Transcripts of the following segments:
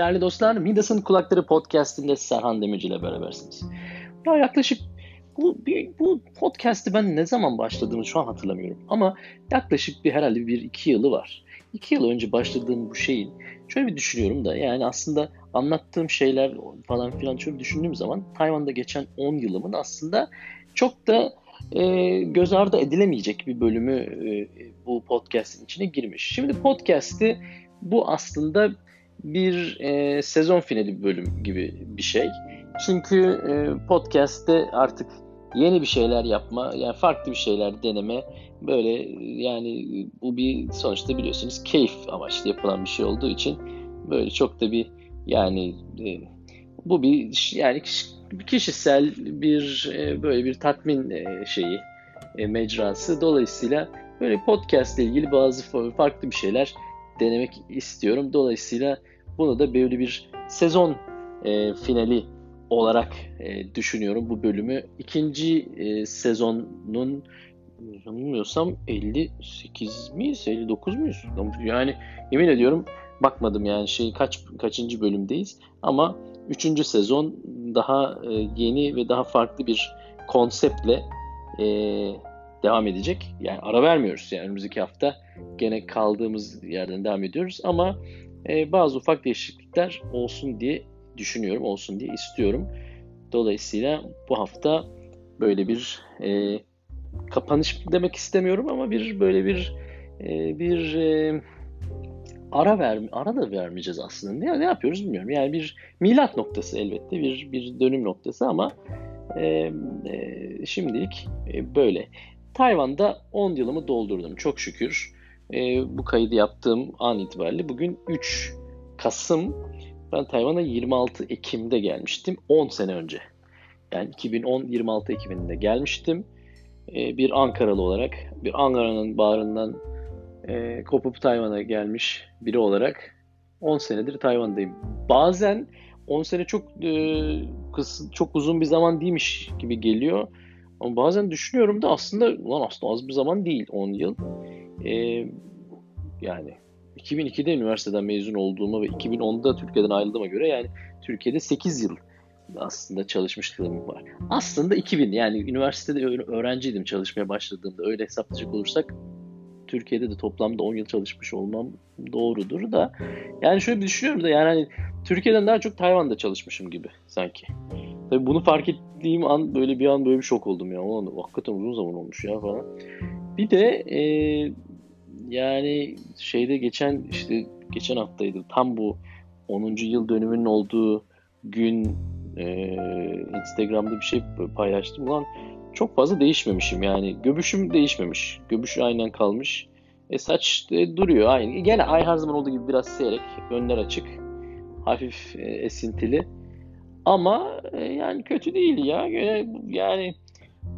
Değerli dostlar, Midas'ın Kulakları Podcast'inde Serhan Demirci ile berabersiniz. Ya yaklaşık bu, bu podcast'i ben ne zaman başladığımı şu an hatırlamıyorum. Ama yaklaşık bir herhalde bir iki yılı var. İki yıl önce başladığım bu şeyin şöyle bir düşünüyorum da yani aslında anlattığım şeyler falan filan şöyle düşündüğüm zaman Tayvan'da geçen 10 yılımın aslında çok da e, göz ardı edilemeyecek bir bölümü e, bu podcast'in içine girmiş. Şimdi podcast'i bu aslında bir e, sezon finali bölüm gibi bir şey. Çünkü e, podcast'te artık yeni bir şeyler yapma, yani farklı bir şeyler deneme, böyle yani bu bir sonuçta biliyorsunuz keyif amaçlı yapılan bir şey olduğu için böyle çok da bir yani e, bu bir yani kişisel bir e, böyle bir tatmin e, şeyi e, mecrası. Dolayısıyla böyle podcast ile ilgili bazı farklı bir şeyler denemek istiyorum. Dolayısıyla bunu da böyle bir sezon e, finali olarak e, düşünüyorum bu bölümü. İkinci e, sezonun yanılmıyorsam 58 miyiz 59 muyuz? Yani yemin ediyorum bakmadım yani şey kaç kaçıncı bölümdeyiz ama üçüncü sezon daha e, yeni ve daha farklı bir konseptle e, devam edecek. Yani ara vermiyoruz yani önümüzdeki hafta gene kaldığımız yerden devam ediyoruz ama e, bazı ufak değişiklikler olsun diye düşünüyorum, olsun diye istiyorum. Dolayısıyla bu hafta böyle bir e, kapanış demek istemiyorum ama bir böyle bir e, bir e, ara ver ara da vermeyeceğiz aslında. Ne, ne yapıyoruz bilmiyorum. Yani bir milat noktası elbette bir bir dönüm noktası ama e, e, şimdilik e, böyle. Tayvan'da 10 yılımı doldurdum çok şükür e, bu kaydı yaptığım an itibariyle bugün 3 Kasım ben Tayvan'a 26 Ekim'de gelmiştim 10 sene önce. Yani 2010 26 Ekim'inde gelmiştim. E, bir Ankaralı olarak bir Ankara'nın bağrından e, kopup Tayvan'a gelmiş biri olarak 10 senedir Tayvan'dayım. Bazen 10 sene çok e, çok uzun bir zaman değilmiş gibi geliyor. Ama bazen düşünüyorum da aslında ulan aslında az bir zaman değil 10 yıl. E, yani 2002'de üniversiteden mezun olduğuma ve 2010'da Türkiye'den ayrıldığıma göre yani Türkiye'de 8 yıl aslında çalışmışlığım var. Aslında 2000 yani üniversitede öğrenciydim çalışmaya başladığımda öyle hesaplayacak olursak Türkiye'de de toplamda 10 yıl çalışmış olmam doğrudur da yani şöyle bir düşünüyorum da yani hani Türkiye'den daha çok Tayvan'da çalışmışım gibi sanki. Tabii bunu fark ettiğim an böyle bir an böyle bir şok oldum ya. Ulan hakikaten uzun zaman olmuş ya falan. Bir de e, yani şeyde geçen işte geçen haftaydı tam bu 10. yıl dönümünün olduğu gün e, Instagram'da bir şey paylaştım. Ulan çok fazla değişmemişim yani. Göbüşüm değişmemiş. Göbüş aynen kalmış. E saç e, duruyor aynı. Gene ay her zaman olduğu gibi biraz seyrek. Önler açık. Hafif e, esintili. Ama e, yani kötü değil ya. Yani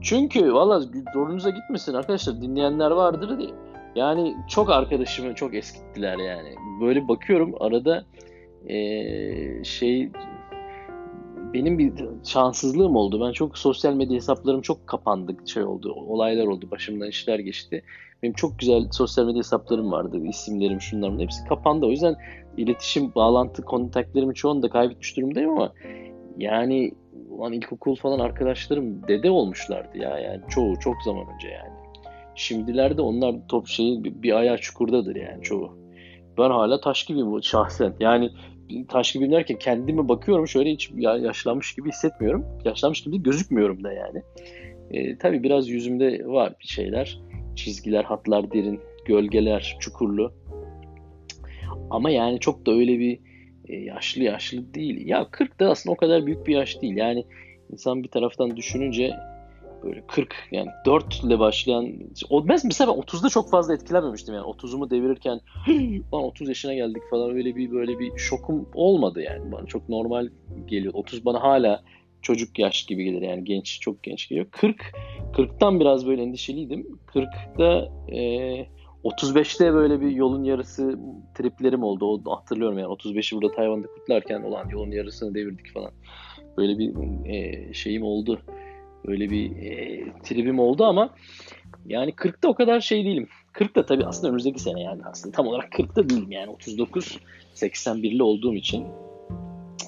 çünkü valla zorunuza gitmesin arkadaşlar. Dinleyenler vardır diye. Yani çok arkadaşımı çok eskittiler yani. Böyle bakıyorum arada e, şey benim bir şanssızlığım oldu. Ben çok sosyal medya hesaplarım çok kapandı. Şey oldu, olaylar oldu. Başımdan işler geçti. Benim çok güzel sosyal medya hesaplarım vardı. İsimlerim, şunlarım hepsi kapandı. O yüzden iletişim, bağlantı, kontaktlarımı çoğunu da kaybetmiş durumdayım ama yani ulan ilkokul falan arkadaşlarım dede olmuşlardı ya yani çoğu çok zaman önce yani. Şimdilerde onlar top şeyi bir, bir ayağı çukurdadır yani çoğu. Ben hala taş gibiyim şahsen. Yani taş gibi derken kendime bakıyorum şöyle hiç yaşlanmış gibi hissetmiyorum. Yaşlanmış gibi gözükmüyorum da yani. E, tabii biraz yüzümde var bir şeyler. Çizgiler, hatlar derin, gölgeler çukurlu. Ama yani çok da öyle bir e, yaşlı yaşlı değil. Ya 40 da aslında o kadar büyük bir yaş değil. Yani insan bir taraftan düşününce böyle 40 yani 4 ile başlayan o mesela ben 30'da çok fazla etkilenmemiştim yani. 30'umu devirirken lan 30 yaşına geldik falan öyle bir böyle bir şokum olmadı yani. Bana çok normal geliyor. 30 bana hala çocuk yaş gibi gelir yani. Genç çok genç geliyor. 40 40'tan biraz böyle endişeliydim. 40'da e, 35'te böyle bir yolun yarısı triplerim oldu. O hatırlıyorum yani. 35'i burada Tayvan'da kutlarken olan yolun yarısını devirdik falan. Böyle bir e, şeyim oldu. Böyle bir e, tribim oldu ama yani 40'ta o kadar şey değilim. 40 da tabii aslında önümüzdeki sene yani aslında tam olarak 40'ta değilim yani 39 81'li olduğum için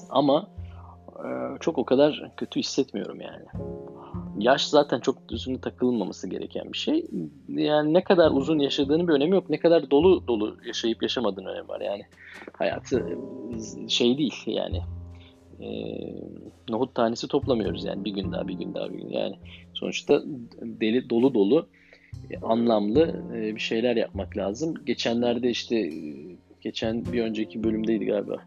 Ama e, çok o kadar kötü hissetmiyorum yani. Yaş zaten çok üstüne takılmaması gereken bir şey. Yani ne kadar uzun yaşadığının bir önemi yok. Ne kadar dolu dolu yaşayıp yaşamadığın önemi var. Yani hayatı şey değil yani e, nohut tanesi toplamıyoruz yani bir gün daha bir gün daha bir gün yani sonuçta deli dolu dolu e, anlamlı e, bir şeyler yapmak lazım. Geçenlerde işte e, geçen bir önceki bölümdeydi galiba.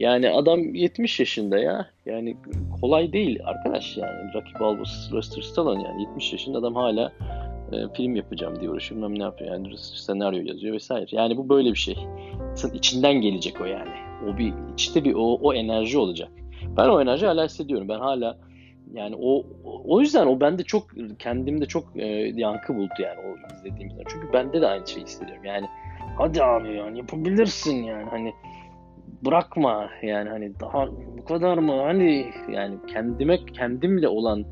Yani adam 70 yaşında ya. Yani kolay değil arkadaş yani. Rocky Balboa, Sylvester Stallone yani 70 yaşında adam hala e, film yapacağım diye uğraşıyor. Bilmem ne yapıyor yani senaryo yazıyor vesaire. Yani bu böyle bir şey. İçinden gelecek o yani. O bir içte bir o, o enerji olacak. Ben o enerji hala hissediyorum. Ben hala yani o o yüzden o bende çok kendimde çok e, yankı buldu yani o izlediğimde. Çünkü bende de aynı şeyi hissediyorum. Yani hadi abi yani yapabilirsin yani hani bırakma yani hani daha bu kadar mı hani yani kendime kendimle olan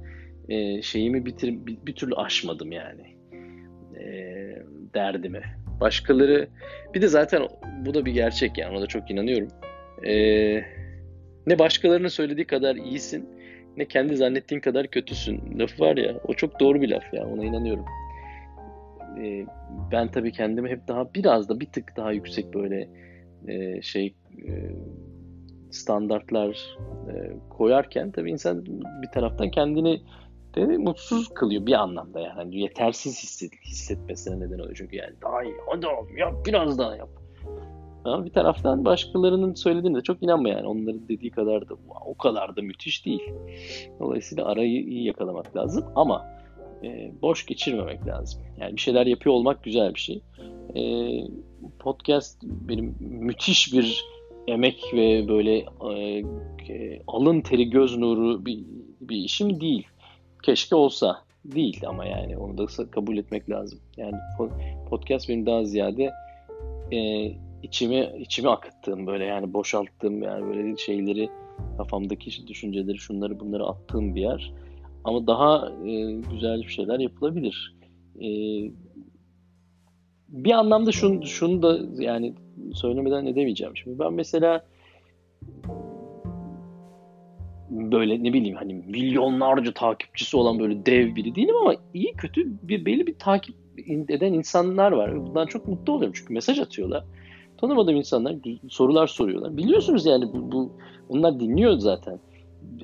e, şeyimi bitir bir, bir türlü aşmadım yani e, derdimi. Başkaları bir de zaten bu da bir gerçek yani ona da çok inanıyorum. E, ne başkalarının söylediği kadar iyisin ne kendi zannettiğin kadar kötüsün. Laf var ya o çok doğru bir laf ya ona inanıyorum. E, ben tabii kendimi hep daha biraz da bir tık daha yüksek böyle e, şey e, standartlar e, koyarken tabii insan bir taraftan kendini de mutsuz kılıyor bir anlamda yani. yani yetersiz hisset, hissetmesine neden oluyor çünkü yani daha iyi hadi oğlum yap biraz daha yap. Ama bir taraftan başkalarının söylediğine de çok inanma yani. Onların dediği kadar da o kadar da müthiş değil. Dolayısıyla arayı iyi yakalamak lazım ama e, boş geçirmemek lazım. Yani bir şeyler yapıyor olmak güzel bir şey. E, podcast benim müthiş bir emek ve böyle e, e, alın teri göz nuru bir, bir işim değil. Keşke olsa. Değil ama yani onu da kabul etmek lazım. Yani podcast benim daha ziyade e, içimi içimi akıttığım böyle yani boşalttığım yani böyle şeyleri kafamdaki düşünceleri şunları bunları attığım bir yer. Ama daha e, güzel bir şeyler yapılabilir. E, bir anlamda şunu, şunu da yani söylemeden edemeyeceğim. Şimdi ben mesela böyle ne bileyim hani milyonlarca takipçisi olan böyle dev biri değilim ama iyi kötü bir belli bir takip eden insanlar var. Bundan çok mutlu oluyorum çünkü mesaj atıyorlar. Tanımadığım insanlar sorular soruyorlar. Biliyorsunuz yani bu, bu onlar dinliyor zaten.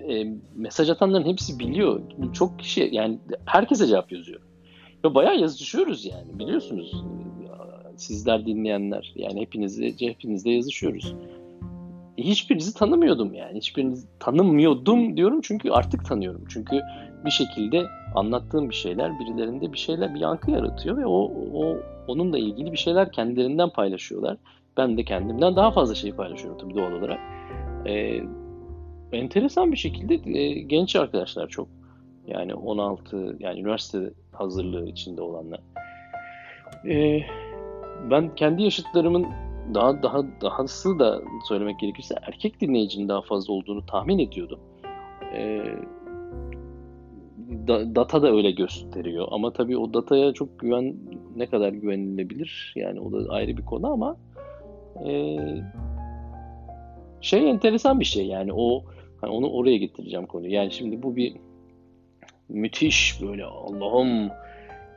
E, mesaj atanların hepsi biliyor. Çok kişi yani herkese cevap yazıyor. Ve bayağı yazışıyoruz yani biliyorsunuz sizler dinleyenler yani hepinizle hepinizle yazışıyoruz. Hiçbirinizi tanımıyordum yani. Hiçbirinizi tanımıyordum diyorum çünkü artık tanıyorum. Çünkü bir şekilde anlattığım bir şeyler birilerinde bir şeyler bir yankı yaratıyor ve o, o onunla ilgili bir şeyler kendilerinden paylaşıyorlar. Ben de kendimden daha fazla şey paylaşıyorum tabii doğal olarak. Ee, enteresan bir şekilde e, genç arkadaşlar çok. Yani 16 yani üniversite hazırlığı içinde olanlar. Ee, ben kendi yaşıtlarımın daha daha dahası da söylemek gerekirse erkek dinleyicinin daha fazla olduğunu tahmin ediyordum. Ee, da, data da öyle gösteriyor ama tabii o dataya çok güven ne kadar güvenilebilir yani o da ayrı bir konu ama e, şey enteresan bir şey yani o hani onu oraya getireceğim konuyu. Yani şimdi bu bir müthiş böyle Allah'ım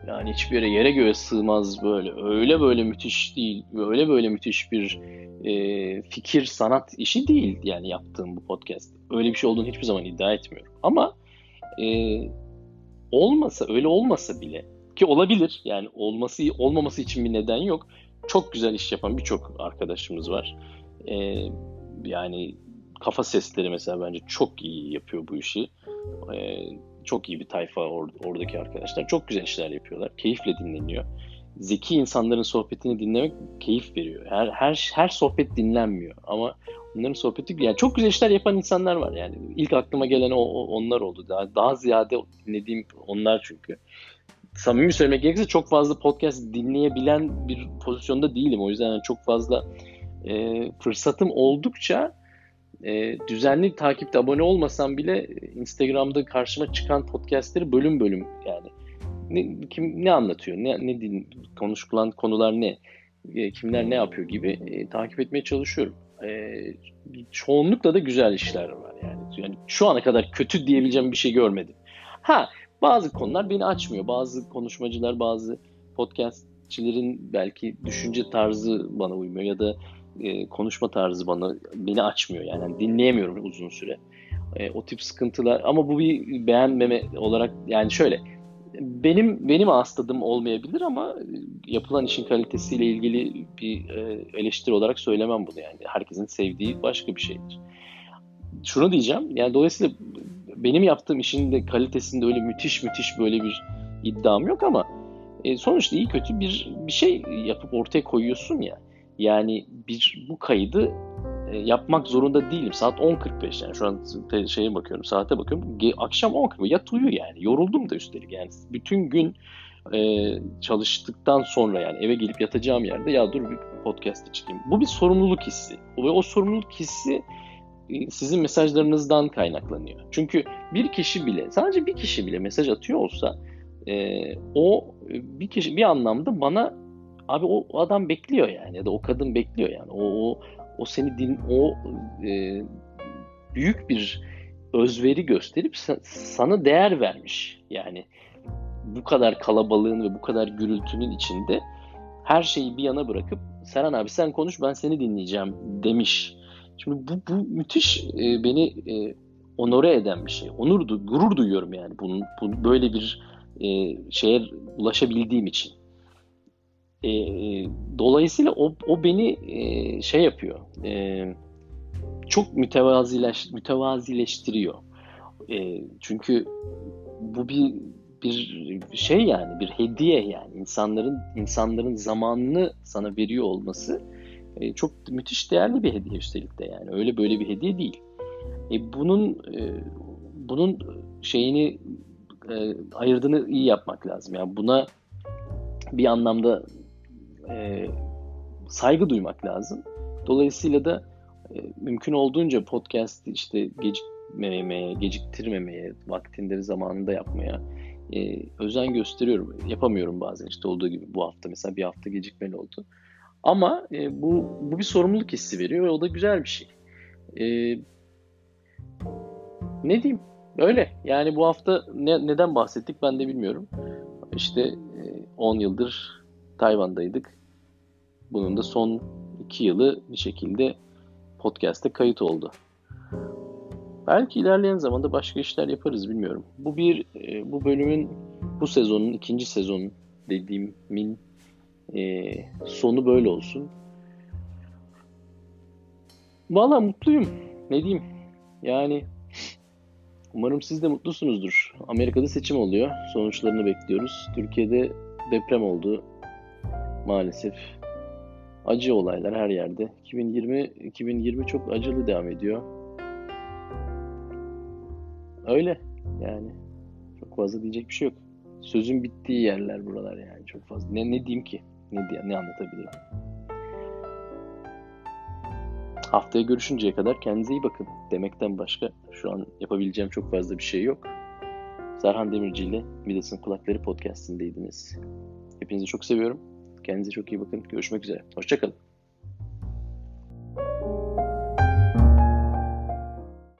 yani hiçbir yere yere göğe sığmaz böyle. Öyle böyle müthiş değil. Öyle böyle müthiş bir e, fikir, sanat işi değil yani yaptığım bu podcast. Öyle bir şey olduğunu hiçbir zaman iddia etmiyorum. Ama e, olmasa, öyle olmasa bile ki olabilir yani olması olmaması için bir neden yok. Çok güzel iş yapan birçok arkadaşımız var. E, yani kafa sesleri mesela bence çok iyi yapıyor bu işi. E, çok iyi bir tayfa or, oradaki arkadaşlar. Çok güzel işler yapıyorlar. Keyifle dinleniyor. Zeki insanların sohbetini dinlemek keyif veriyor. Her her her sohbet dinlenmiyor ama onların sohbeti yani çok güzel işler yapan insanlar var yani. ilk aklıma gelen o, o onlar oldu. Daha daha ziyade dinlediğim onlar çünkü. Samimi söylemek gerekirse çok fazla podcast dinleyebilen bir pozisyonda değilim. O yüzden çok fazla e, fırsatım oldukça e, düzenli takipte abone olmasam bile Instagram'da karşıma çıkan podcastleri bölüm bölüm yani ne, kim ne anlatıyor, ne, ne din, konuşulan konular ne, e, kimler ne yapıyor gibi e, takip etmeye çalışıyorum. e, çoğunlukla da güzel işler var yani. Yani şu ana kadar kötü diyebileceğim bir şey görmedim. Ha bazı konular beni açmıyor. Bazı konuşmacılar, bazı podcastçilerin belki düşünce tarzı bana uymuyor ya da e, konuşma tarzı bana beni açmıyor yani, yani dinleyemiyorum uzun süre. E, o tip sıkıntılar ama bu bir beğenmeme olarak yani şöyle benim benim astadım olmayabilir ama yapılan işin kalitesiyle ilgili bir e, eleştiri olarak söylemem bunu yani. Herkesin sevdiği başka bir şeydir. Şunu diyeceğim. Yani dolayısıyla benim yaptığım işin de kalitesinde öyle müthiş müthiş böyle bir iddiam yok ama e, sonuçta iyi kötü bir bir şey yapıp ortaya koyuyorsun ya. Yani bir bu kaydı e, yapmak zorunda değilim. Saat 10.45 yani şu an şeye bakıyorum, saate bakıyorum. Akşam 10.45 yat uyu yani. Yoruldum da üstelik yani. Bütün gün e, çalıştıktan sonra yani eve gelip yatacağım yerde ya dur bir podcast'e çıkayım. Bu bir sorumluluk hissi. Ve o sorumluluk hissi e, sizin mesajlarınızdan kaynaklanıyor. Çünkü bir kişi bile, sadece bir kişi bile mesaj atıyor olsa e, o bir kişi bir anlamda bana abi o adam bekliyor yani ya da o kadın bekliyor yani. O, o o seni din o e, büyük bir özveri gösterip sana değer vermiş. Yani bu kadar kalabalığın ve bu kadar gürültünün içinde her şeyi bir yana bırakıp Serhan abi sen konuş ben seni dinleyeceğim demiş. Şimdi bu, bu müthiş e, beni e, onore eden bir şey. Onur, gurur duyuyorum yani bunun bu, böyle bir e, şeye ulaşabildiğim için. E, dolayısıyla o, o beni e, şey yapıyor. E, çok mütevazileş, mütevazileştiriyor. E, çünkü bu bir bir şey yani bir hediye yani insanların insanların zamanını sana veriyor olması e, çok müthiş değerli bir hediye üstelik de yani öyle böyle bir hediye değil. E, bunun e, bunun şeyini e, ayırdığını iyi yapmak lazım. Yani buna bir anlamda e, saygı duymak lazım. Dolayısıyla da e, mümkün olduğunca podcast işte gecikmemeye, geciktirmemeye, vaktinde zamanında yapmaya e, özen gösteriyorum. Yapamıyorum bazen işte olduğu gibi bu hafta mesela bir hafta gecikmeli oldu. Ama e, bu, bu bir sorumluluk hissi veriyor ve o da güzel bir şey. E, ne diyeyim? Öyle. Yani bu hafta ne, neden bahsettik ben de bilmiyorum. İşte e, 10 yıldır Tayvan'daydık. Bunun da son iki yılı bir şekilde podcast'te kayıt oldu. Belki ilerleyen zamanda başka işler yaparız bilmiyorum. Bu bir e, bu bölümün bu sezonun ikinci sezon dediğimin e, sonu böyle olsun. Valla mutluyum. Ne diyeyim? Yani umarım siz de mutlusunuzdur. Amerika'da seçim oluyor. Sonuçlarını bekliyoruz. Türkiye'de deprem oldu. Maalesef acı olaylar her yerde. 2020 2020 çok acılı devam ediyor. Öyle yani. Çok fazla diyecek bir şey yok. Sözün bittiği yerler buralar yani çok fazla. Ne ne diyeyim ki? Ne diye ne anlatabilirim? Haftaya görüşünceye kadar kendinize iyi bakın demekten başka şu an yapabileceğim çok fazla bir şey yok. Serhan Demirci ile Midas'ın Kulakları podcastindeydiniz. Hepinizi çok seviyorum. Kendinize çok iyi bakın. Görüşmek üzere. Hoşçakalın.